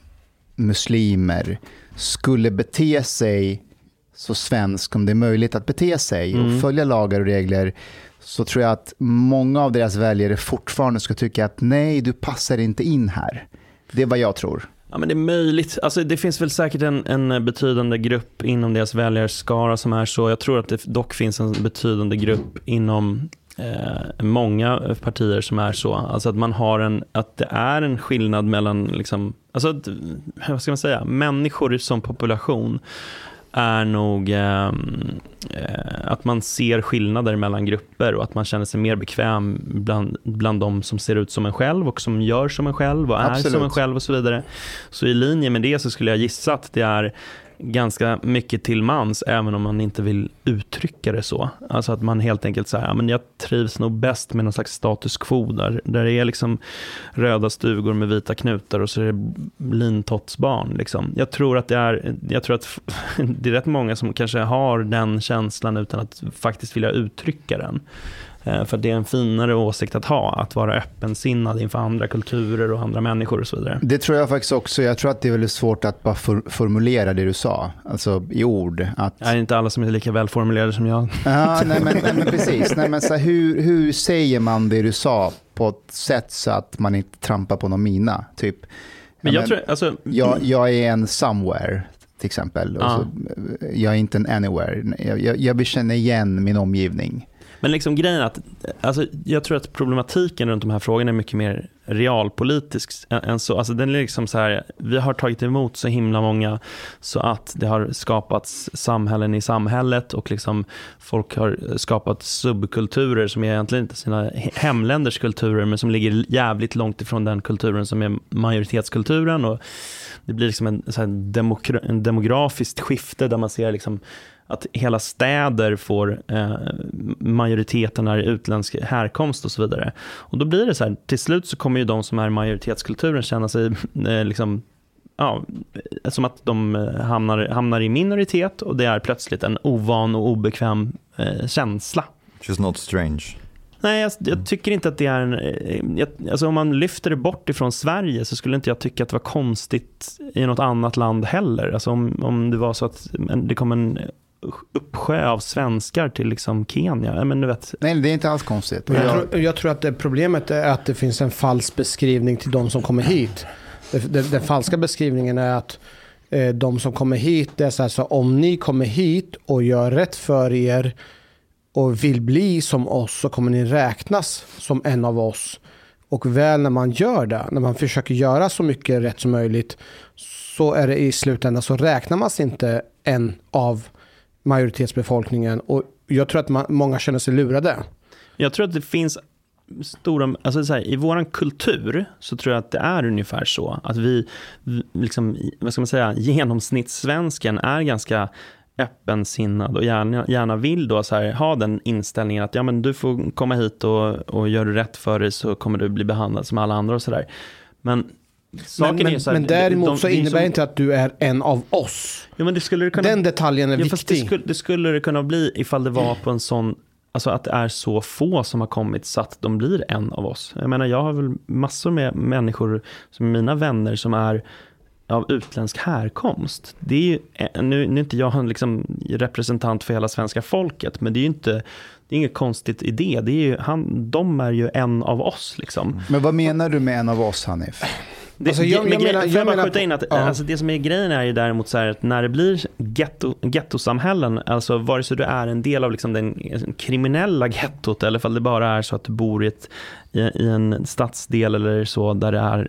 muslimer skulle bete sig så svensk som det är möjligt att bete sig Mm. och följa lagar och regler, så tror jag att många av deras väljare fortfarande ska tycka att nej, du passar inte in här. Det är vad jag tror. Ja, men det är möjligt. Alltså, det finns väl säkert en, en betydande grupp inom deras väljarskara som är så. Jag tror att det dock finns en betydande grupp inom eh, många partier som är så. Alltså att man har en, att det är en skillnad mellan, liksom, alltså att, vad ska man säga, människor som population är nog ehm, eh, att man ser skillnader mellan grupper och att man känner sig mer bekväm bland, bland de som ser ut som en själv och som gör som en själv och är Absolut. som en själv och så vidare. Så i linje med det så skulle jag gissa att det är ganska mycket till mans, även om man inte vill uttrycka det så. Alltså att man helt enkelt säger, ja, men jag trivs nog bäst med någon slags status quo där, där det är liksom röda stugor med vita knutar och så är det lintottsbarn. Liksom. Jag tror att det är, jag tror att det är rätt många som kanske har den känslan utan att faktiskt vilja uttrycka den. Eh, För det är en finare åsikt att ha, att vara öppensinnad inför andra kulturer och andra människor och så vidare. Det tror jag faktiskt också. Jag tror att det är väldigt svårt att bara for, formulera det du sa, alltså i ord. Att, Är inte alla som är lika välformulerade som jag? Ja, nej, men, nej, men precis. Nej, men så här, hur, hur säger man det du sa på ett sätt så att man inte trampar på någon mina? Typ, Men Ja, jag tror, alltså, jag, jag är en somewhere, till exempel. Ja. så, jag är inte en anywhere. Jag, jag, jag känna igen min omgivning. Men liksom grejen är att, alltså, jag tror att problematiken runt de här frågorna är mycket mer realpolitisk än, än så. Alltså, den är liksom så här, vi har tagit emot så himla många så att det har skapats samhällen i samhället och liksom folk har skapat subkulturer som är egentligen inte sina hemländers kulturer men som ligger jävligt långt ifrån den kulturen som är majoritetskulturen. Och det blir liksom en, så demokra- en demografiskt skifte där man ser liksom att hela städer får eh, majoriteten är utländsk härkomst och så vidare. Och då blir det så här, till slut så kommer ju de som är majoritetskulturen känna sig eh, liksom Ja, som att de eh, hamnar, hamnar i minoritet och det är plötsligt en ovan och obekväm eh, känsla. Just not strange. Nej, jag, jag, tycker inte att det är en... eh, Jag, alltså om man lyfter det bort ifrån Sverige så skulle inte jag tycka att det var konstigt i något annat land heller. Alltså om, om det var så att det kom en uppsjö av svenskar till liksom Kenya. Men du vet, Nej, det är inte alls konstigt. Jag, Jag, tror, jag tror att det problemet är att det finns en falsk beskrivning till de som kommer hit. Det- det- Den falska beskrivningen är att eh, de som kommer hit, det är så här, så om ni kommer hit och gör rätt för er och vill bli som oss så kommer ni räknas som en av oss. Och väl när man gör det, när man försöker göra så mycket rätt som möjligt, så är det i slutändan så räknar man sig inte en av majoritetsbefolkningen. Och jag tror att man, många känner sig lurade. jag tror att det finns stora, alltså så här, i vår kultur så tror jag att det är ungefär så. Att vi, vi liksom, vad ska man säga, genomsnittssvensken är ganska öppensinnad och gärna, gärna vill då så här, ha den inställningen att ja, men du får komma hit och, och gör du rätt för dig så kommer du bli behandlad som alla andra och sådär. Men saken Men, är så här, men däremot de- så det är innebär som- inte att du är en av oss. Ja, men det skulle det kunna Den detaljen är Ja, fast det, viktig. skulle, det skulle det kunna bli ifall det var på en sån, alltså att det är så få som har kommit så att de blir en av oss. Jag menar, jag har väl massor med människor som är mina vänner som är av utländsk härkomst. Det är ju, eh, nu, nu är inte jag en liksom representant för hela svenska folket, men det är ju inte, det är inget konstigt i det. det är ju, han, de är ju en av oss. Liksom. men vad menar du med en av oss, Hanif? Det, Alltså, jag- men jag grej- menar- får jag jag bara menar skjuta in att ja. alltså, det som är grejen är ju däremot så här att när det blir getto, gettosamhällen, alltså vare sig du är en del av liksom den kriminella gettot eller ifall det bara är så att du bor i, ett, i, i en stadsdel eller så där det är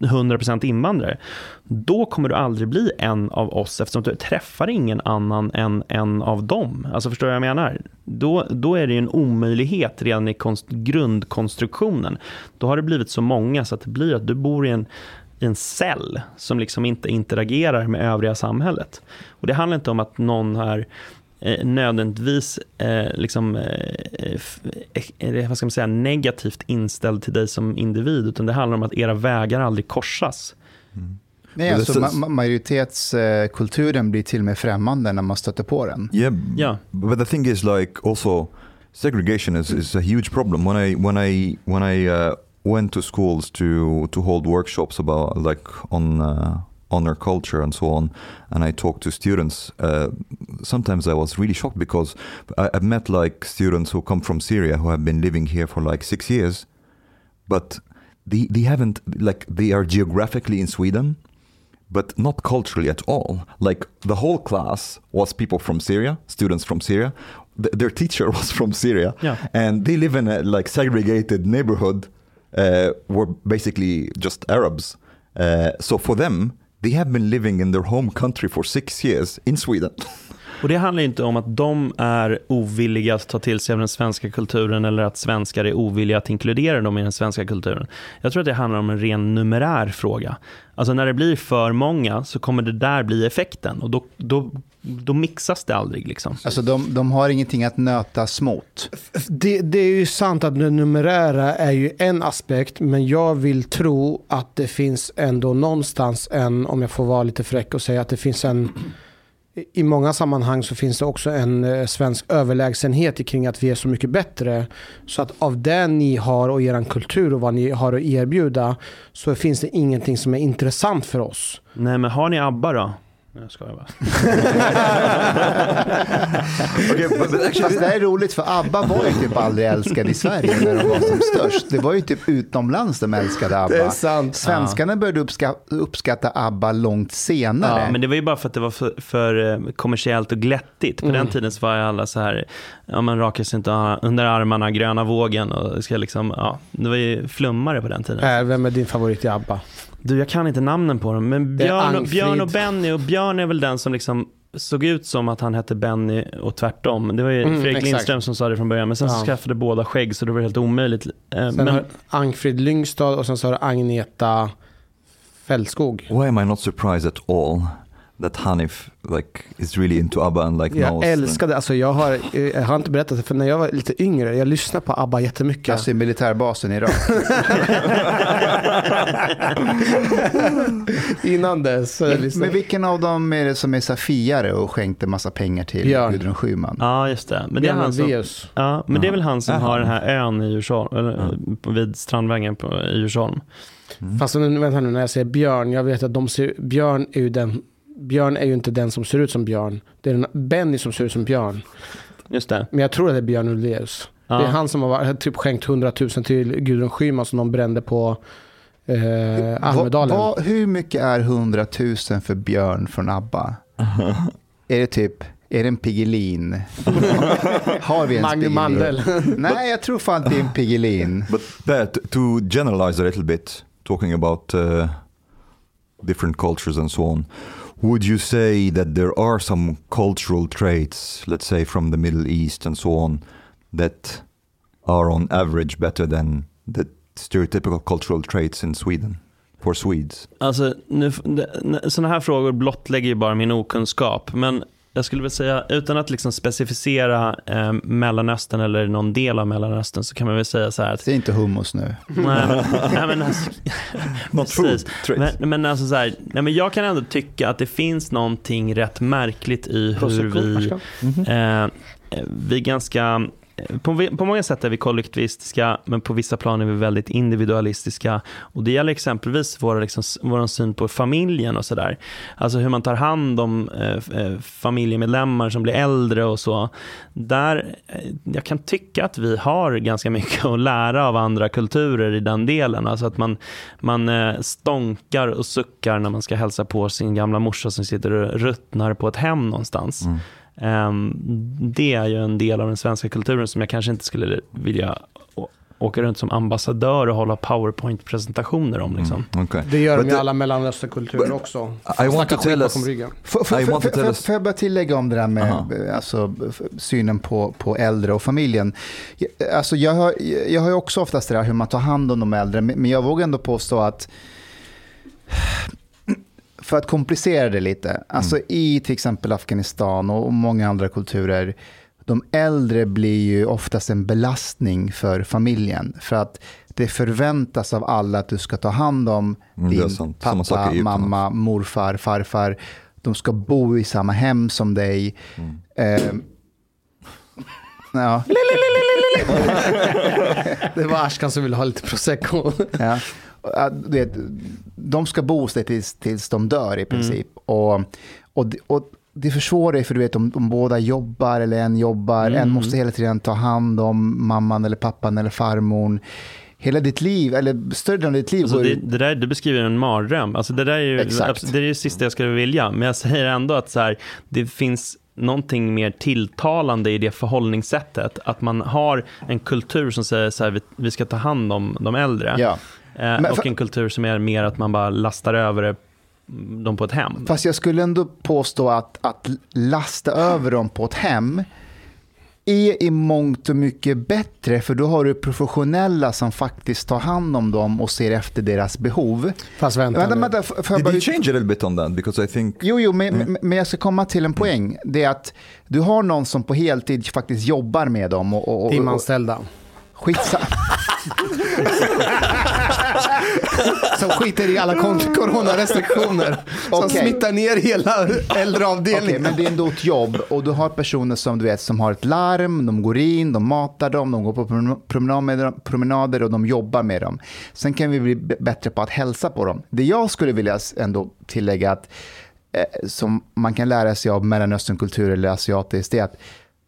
100% invandrare, då kommer du aldrig bli en av oss eftersom du träffar ingen annan än en av dem. Alltså förstår du vad jag menar? Då, då är det ju en omöjlighet redan i konst, grundkonstruktionen. Då har det blivit så många så att det blir att du bor i en, i en cell som liksom inte interagerar med övriga samhället. Och det handlar inte om att någon här eh, nödvändigtvis eh, liksom, eh, f- eh, vad ska man säga, negativt inställd till dig som individ, utan det handlar om att era vägar aldrig korsas. Nej, Men alltså, ma- ma- majoritetskulturen blir till och med främmande när man stöter på den. Yeah, Yeah. but the thing is, like, also segregation is, is a huge problem. When I when I when I uh, went to schools to to hold workshops about like on uh, honor culture and so on, and I talked to students. Uh, sometimes I was really shocked because I, I've met like students who come from Syria who have been living here for like six years, but they they haven't like they are geographically in Sweden but not culturally at all. Like the whole class was people from Syria, students from Syria. Th- their teacher was from Syria, Yeah. and they live in a like segregated neighborhood uh, where basically just Arabs. Uh, so for them, they have been living in their home country for six years in Sweden. Och det handlar ju inte om att de är ovilliga att ta till sig av den svenska kulturen eller att svenskar är ovilliga att inkludera dem i den svenska kulturen. Jag tror att det handlar om en ren numerär fråga. Alltså när det blir för många så kommer det där bli effekten och då, då, då mixas det aldrig. Liksom. Alltså de, de har ingenting att nötas mot. Det, det är ju sant att det numerära är ju en aspekt, men jag vill tro att det finns ändå någonstans en, om jag får vara lite fräck och säga att det finns en i många sammanhang så finns det också en eh, svensk överlägsenhet kring att vi är så mycket bättre. Så att av det ni har och er kultur och vad ni har att erbjuda så finns det ingenting som är intressant för oss. Nej men har ni ABBA då? Jag skojar bara. okay, but, but actually, Fast det är roligt för ABBA var ju typ aldrig älskade i Sverige när de var som störst. Det var ju typ utomlands de älskade ABBA. Det är sant. Svenskarna började uppskatta, uppskatta ABBA långt senare. Ja, men det var ju bara för att det var för, för eh, kommersiellt och glättigt. På Mm. den tiden så var ju alla så här, ja man rakar sig inte under armarna, gröna vågen och ska liksom, ja, det var ju flummare på den tiden. Äh, vem är din favorit i ABBA? Du, jag kan inte namnen på dem, men Björn och. Björn och Benny, och Björn är väl den som liksom såg ut som att han hette Benny och tvärtom. Det var ju Mm, Fredrik exakt. Lindström som sa det från början, men sen så Ja. skaffade båda skägg så det var helt omöjligt. Eh, Sen Men, har Angfrid Lyngstad och sen så har Agneta Fältskog. why am I not surprised at all that Hanif like is really into ABBA and like Jag knows? älskade, alltså jag har, eh, jag har inte berättat det, för när jag var lite yngre, jag lyssnade på ABBA jättemycket. Alltså i militärbasen i Irak. Innan dess. jag Men, vilken av dem är det som är safiare och skänkte massa pengar till Björn. Gudrun Schyman? ja, just det. Men det är, han som, ja, men det är väl han som Jaha. har den här ön i Djursholm, eller, vid Strandvägen på, i Djursholm. Fast nu, vänta nu, när jag säger Björn, jag vet att de ser, Björn är ju den, Björn är ju inte den som ser ut som Björn. Det är den, Benny som ser ut som Björn. Just det. Men jag tror att det är Björn Ulvaeus. Ja. Det är han som har varit- typ skänkt 100 000 till Gudrun Schyman som de brände på eh, Almedalen. Vad- vad- hur mycket är 100 000 för Björn från ABBA? är det typ, är det en Piggelin? Har vi en Piggelin? Mandel. Nej, jag tror fan att det är en Piggelin. But Pat, to generalize a little bit, talking about uh, different cultures and so on, would you say that there are some cultural traits, let's say from the Middle East and so on, that are on average better than the stereotypical cultural traits in Sweden for Swedes? Alltså, nu, sådana här frågor blottlägger ju bara min okunskap. Men jag skulle vilja säga, utan att liksom specificera eh, Mellanöstern eller någon del av Mellanöstern, så kan man väl säga så här att... Säg inte hummus nu. Nej, nej, men alltså, precis. Men, men alltså så här, nej, men jag kan ändå tycka att det finns någonting rätt märkligt i hur vi, eh, vi är ganska på, på många sätt är vi kollektivistiska, men på vissa plan är vi väldigt individualistiska. Och Det gäller exempelvis vår liksom, vår syn på familjen och sådär. Alltså hur man tar hand om eh, eh familjemedlemmar som blir äldre och så. Där, eh, jag kan tycka att vi har ganska mycket att lära av andra kulturer i den delen. Alltså att man, man eh, stånkar och suckar när man ska hälsa på sin gamla morsa som sitter och ruttnar på ett hem någonstans. Mm. Ehm, det är ju en del av den svenska kulturen som jag kanske inte skulle vilja åka runt som ambassadör och hålla powerpoint-presentationer om. Liksom. Mm, okay. Det gör de i alla mellanösternkulturer också. I want to tell us-. Får- jag bara tillägga om det där med Aha. eh, alltså, synen på, på äldre och familjen. Alltså, jag, har, jag har ju också oftast det där hur man tar hand om de äldre, men men jag vågar ändå påstå att för att komplicera det lite, alltså i till exempel Afghanistan och många andra kulturer, de äldre blir ju oftast en belastning för familjen. För att det förväntas av alla att du ska ta hand om Mm, din pappa, mamma, morfar, farfar. De ska bo i samma hem som dig. Mm. Eh, ja, Det var Ashkan som ville ha lite prosecco. ja. Vet, de ska bo hos dig tills, tills de dör i princip. Och, och, det- och det försvårar ju för du vet om, om båda jobbar eller en jobbar. En måste hela tiden ta hand om mamman eller pappan eller farmor. Hela ditt liv, eller större delen av ditt liv. Alltså det, det där, du beskriver en mardröm. Alltså det, där är ju, Exakt. det är det sista jag skulle vilja. Men jag säger ändå att så här, det finns någonting mer tilltalande i det förhållningssättet. Att man har en kultur som säger så här, vi, vi ska ta hand om de äldre. ja. Eh, Men och för- en kultur som är mer att man bara lastar över det, dem på ett hem. Fast jag skulle ändå påstå att, att lasta över dem på ett hem är i mångt och mycket bättre, för då har du professionella som faktiskt tar hand om dem och ser efter deras behov. Fast vänta, Vänta, nu. vänta, f- får jag Did bara you change a little bit on that? Because I think Jo, jo, men, men- men jag ska komma till en poäng. Det är att du har någon som på heltid faktiskt jobbar med dem. Och, och, och, Timanställda. skitsa- Som skiter i alla coronarestriktioner. Som Okej. smittar ner hela äldreavdelningen. Okej, men det är ändå ett jobb och du har personer som du vet som har ett larm, de går in, de matar dem, de går på promenader och de jobbar med dem. Sen kan vi bli bättre på att hälsa på dem. Det jag skulle vilja ändå tillägga att eh, som man kan lära sig av Mellanösternkultur eller asiatiskt, det är att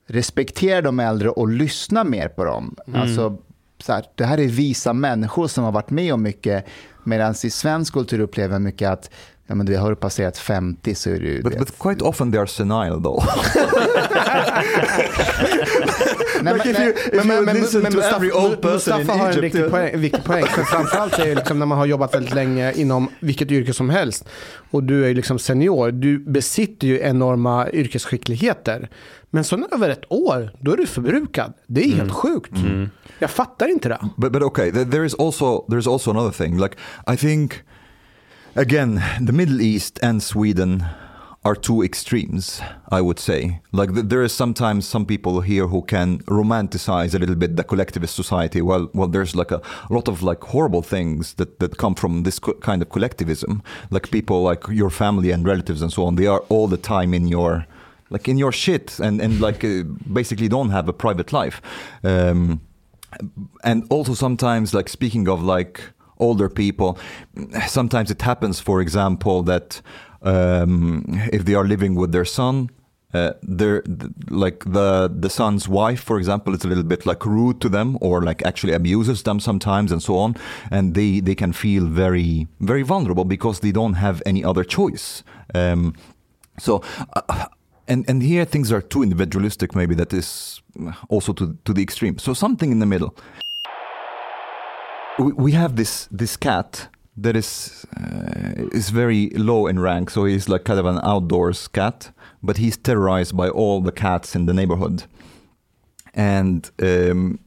respektera de äldre och lyssna mer på dem. Mm. Alltså, så här, det här är visa människor som har varit med om mycket, medan i svensk kultur upplever jag mycket att ja, men du har passerat 50 så är du... But, but quite often they are senile though. Nej, Like men- if you, Men, men, listen men to every Mustafa, old person Mustafa in har en Egypt, riktig uh, poäng, viktig poäng. För framförallt är det liksom när man har jobbat väldigt länge inom vilket yrke som helst och du är liksom senior, du besitter ju enorma yrkesskickligheter. Men så över ett år, då är du förbrukad. Det är helt sjukt. Jag fattar inte det. But but okay, th- there is also there is also another thing. Like I think again, the Middle East and Sweden are two extremes. I would say. Like th- there is sometimes some people here who can romanticize a little bit the collectivist society. Well, well, there's like a lot of like horrible things that that come from this kind of collectivism. Like people like your family and relatives and so on. They are all the time in your like in your shit and and like uh, basically don't have a private life. Um, and also sometimes like speaking of like older people sometimes it happens for example that um, if they are living with their son uh, they're th- like the the son's wife for example is a little bit like rude to them or like actually abuses them sometimes and so on and they they can feel very very vulnerable because they don't have any other choice um, so uh, and and here things are too individualistic maybe that is also to to the extreme. So something in the middle. We, we have this this cat that is uh, is very low in rank. So he's like kind of an outdoors cat but he's terrorized by all the cats in the neighborhood. And um,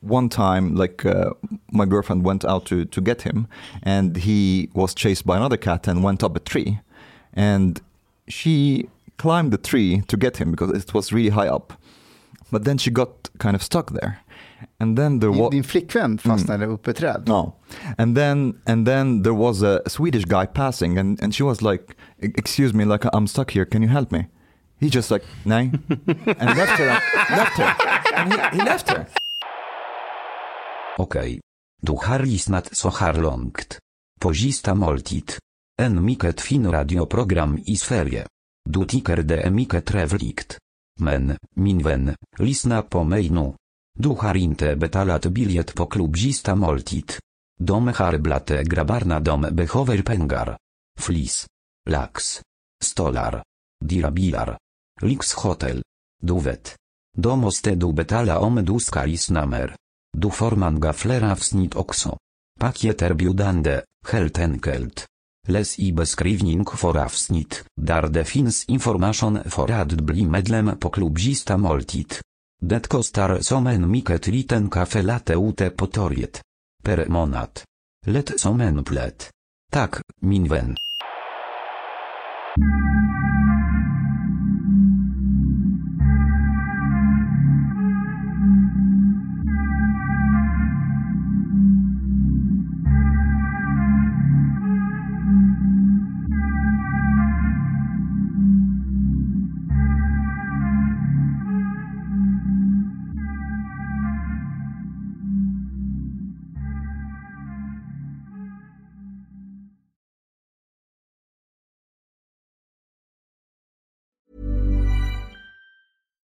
one time like uh, my girlfriend went out to to get him and he was chased by another cat and went up a tree. And she climbed the tree to get him because it was really high up but then she got kind of stuck there and then there Din, was din flickvän fastnade mm. uppe i ett träd. no. And then and then there was a Swedish guy passing and, and she was like, "E- excuse me, like I'm stuck here, can you help me? He just like, nej. and left her left her. And he, he left her. Okej. Du harris nat so harlongt. Pozista moltit. En miket fin radioprogram i sferie. Du tiker de mycket trevligt. Men, minwen, lisna po mejnu. Du harinte betalat biliet po klubzista moltit. Dom harblate grabarna dom behover pengar. Flis. Laks. Stolar. Dirabilar. Lix hotel. Duwet. Domoste du betala om du skalis namer. Du forman gaflera wsnit okso. Pakieter biudande, helt enkelt. Les i beskrivning for avsnit, dar defins information for ad bli medlem po klubzista moltit. Detko star somen miket liten kafe late ute potoriet. Per monat. Let somen plet. Tak, minwen.